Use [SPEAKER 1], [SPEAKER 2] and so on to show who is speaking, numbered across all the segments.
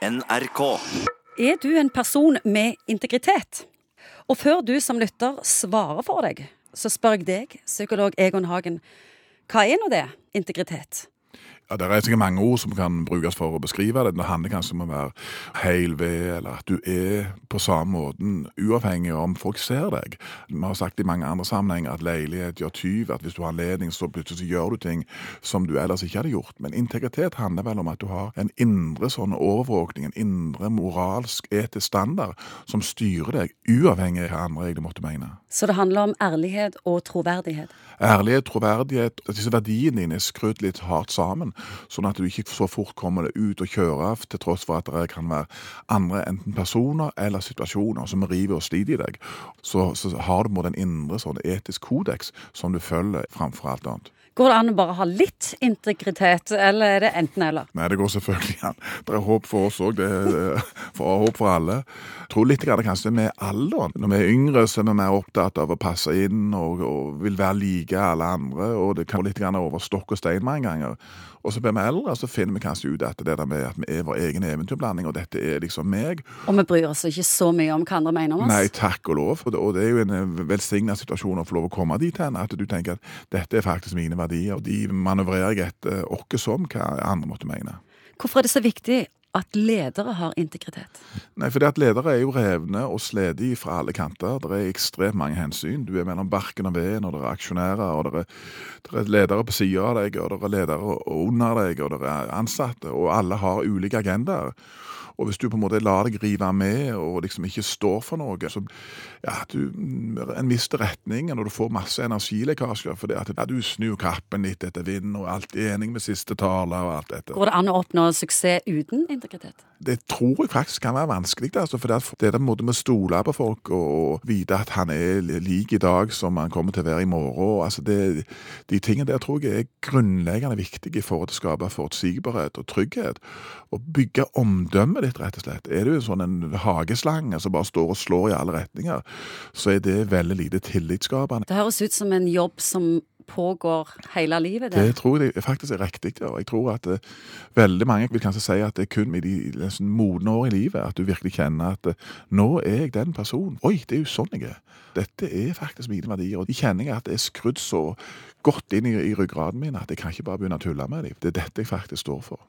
[SPEAKER 1] NRK.
[SPEAKER 2] Er du en person med integritet? Og før du som lytter svarer for deg, så spør jeg deg, psykolog Egon Hagen, hva er nå det, integritet?
[SPEAKER 3] Ja, Det er sikkert mange ord som kan brukes for å beskrive det. Det handler kanskje om å være heil ved, eller at du er på samme måten, uavhengig av om folk ser deg. Vi har sagt i mange andre sammenhenger at leilighet gjør tyv, at hvis du har anledning, så plutselig så gjør du ting som du ellers ikke hadde gjort. Men integritet handler vel om at du har en indre sånn overvåkning, en indre moralsk, etisk standard som styrer deg, uavhengig av hva andre egentlig måtte mene.
[SPEAKER 2] Så det handler om ærlighet og troverdighet.
[SPEAKER 3] Ærlighet, troverdighet, disse verdiene dine er skrudd litt hardt sammen, sånn at du ikke så fort kommer deg ut og kjører, til tross for at det kan være andre enten personer eller situasjoner som river og sliter i deg. Så, så har du en indre sånn etisk kodeks som du følger framfor alt annet.
[SPEAKER 2] Går det an å bare ha litt integritet, eller er det enten-eller?
[SPEAKER 3] Nei, det går selvfølgelig an. Det er håp for oss òg. Det er håp for alle. Jeg tror litt grann kanskje med alderen. Når vi er yngre, så er vi mer opptatt av å passe inn og, og vil være like alle andre. Og det kan gå litt grann over stokk og stein mange ganger. Og så blir vi eldre, så finner vi kanskje ut at det der med at vi er vår egen eventyrblanding, og dette er liksom meg.
[SPEAKER 2] Og vi bryr oss ikke så mye om hva andre mener om oss?
[SPEAKER 3] Nei, takk og lov. Og det, og det er jo en velsigna situasjon å få lov å komme dit hen, at du tenker at dette er faktisk mine verdier, og de manøvrerer jeg etter åkke som hva andre måtte mene.
[SPEAKER 2] Hvorfor er det så viktig at ledere har integritet?
[SPEAKER 3] Nei, for det at Ledere er jo revne og sledige fra alle kanter. Det er ekstremt mange hensyn. Du er mellom barken og veden, og det er aksjonærer, og det er, det er ledere på siden av deg, og det er ledere under deg, og det er ansatte, og alle har ulike agendaer. Og hvis du på en måte lar deg rive med og liksom ikke står for noe, så ja, du en mister retningen, og du får masse energilekkasjer det at ja, du snur kappen litt etter vinden og alt enig med siste taler og alt dette.
[SPEAKER 2] Går det an å oppnå suksess uten integritet?
[SPEAKER 3] Det tror jeg faktisk kan være vanskelig. Altså, for det er måte med å stole på folk og vite at han er lik i dag som han kommer til å være i morgen. Altså, det, de tingene der tror jeg er grunnleggende viktige for å skape forutsigbarhet og trygghet. Og bygge omdømmet ditt, rett og slett. Er du en sånn en hageslange som bare står og slår i alle retninger, så er det veldig lite tillitsskapende.
[SPEAKER 2] Det høres ut som en jobb som pågår hele livet?
[SPEAKER 3] Det, det tror jeg faktisk er riktig. Ja. Jeg tror at uh, veldig mange vil kanskje si at det er kun i de liksom, modne år i livet at du virkelig kjenner at uh, nå er jeg den personen. Oi, det er jo sånn jeg er. Dette er faktisk mine verdier. Og de kjenner jeg at det er skrudd så godt inn i, i ryggraden min at jeg kan ikke bare begynne å tulle med dem. Det er dette jeg faktisk står for.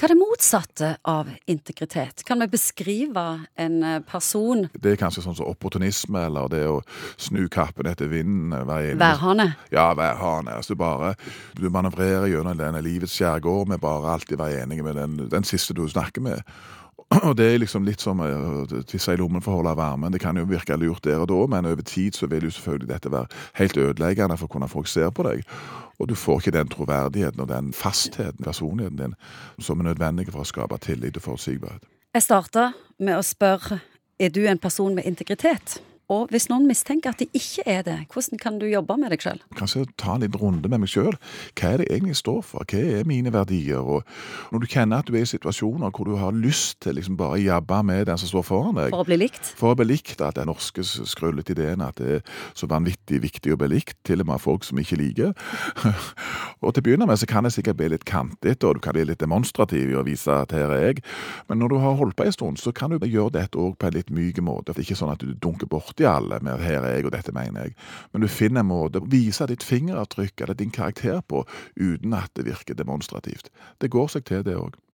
[SPEAKER 2] Hva er det motsatte av integritet? Kan vi beskrive en eh, person
[SPEAKER 3] Det er kanskje sånn som opportunisme, eller det å snu kappen etter vinden.
[SPEAKER 2] Eh, værhane?
[SPEAKER 3] Ja, værhane. Altså, du bare du manøvrerer gjennom denne livets skjærgård med bare alltid være enig med den, den siste du snakker med. Og det er liksom litt som tisse i lommen for å holde varmen. Det kan jo virke lurt der og da, men over tid så vil jo selvfølgelig dette være helt ødeleggende for hvordan folk ser på deg. Og du får ikke den troverdigheten og den fastheten, personligheten din, som er nødvendig for å skape tillit og forutsigbarhet.
[SPEAKER 2] Jeg starta med å spørre er du en person med integritet. Og hvis noen mistenker at det ikke er det, hvordan kan du jobbe med deg sjøl?
[SPEAKER 3] Kanskje ta en liten runde med meg sjøl. Hva er det egentlig jeg står for? Hva er mine verdier? Og når du kjenner at du er i situasjoner hvor du har lyst til liksom bare jabbe med den som står foran deg
[SPEAKER 2] For å bli likt?
[SPEAKER 3] For å bli likt. At den norske skrullete ideen at det er så vanvittig viktig å bli likt, til og med av folk som ikke liker. og til å begynne med så kan det sikkert bli litt kantete, og du kan bli litt demonstrativ i å vise at her er jeg. Men når du har holdt på en stund, så kan du gjøre dette òg på en litt myk måte. Det er ikke sånn at du dunker borti alle med her er jeg, og dette mener jeg. Men du finner en måte å vise ditt fingeravtrykk eller din karakter på uten at det virker demonstrativt. Det går seg til, det òg.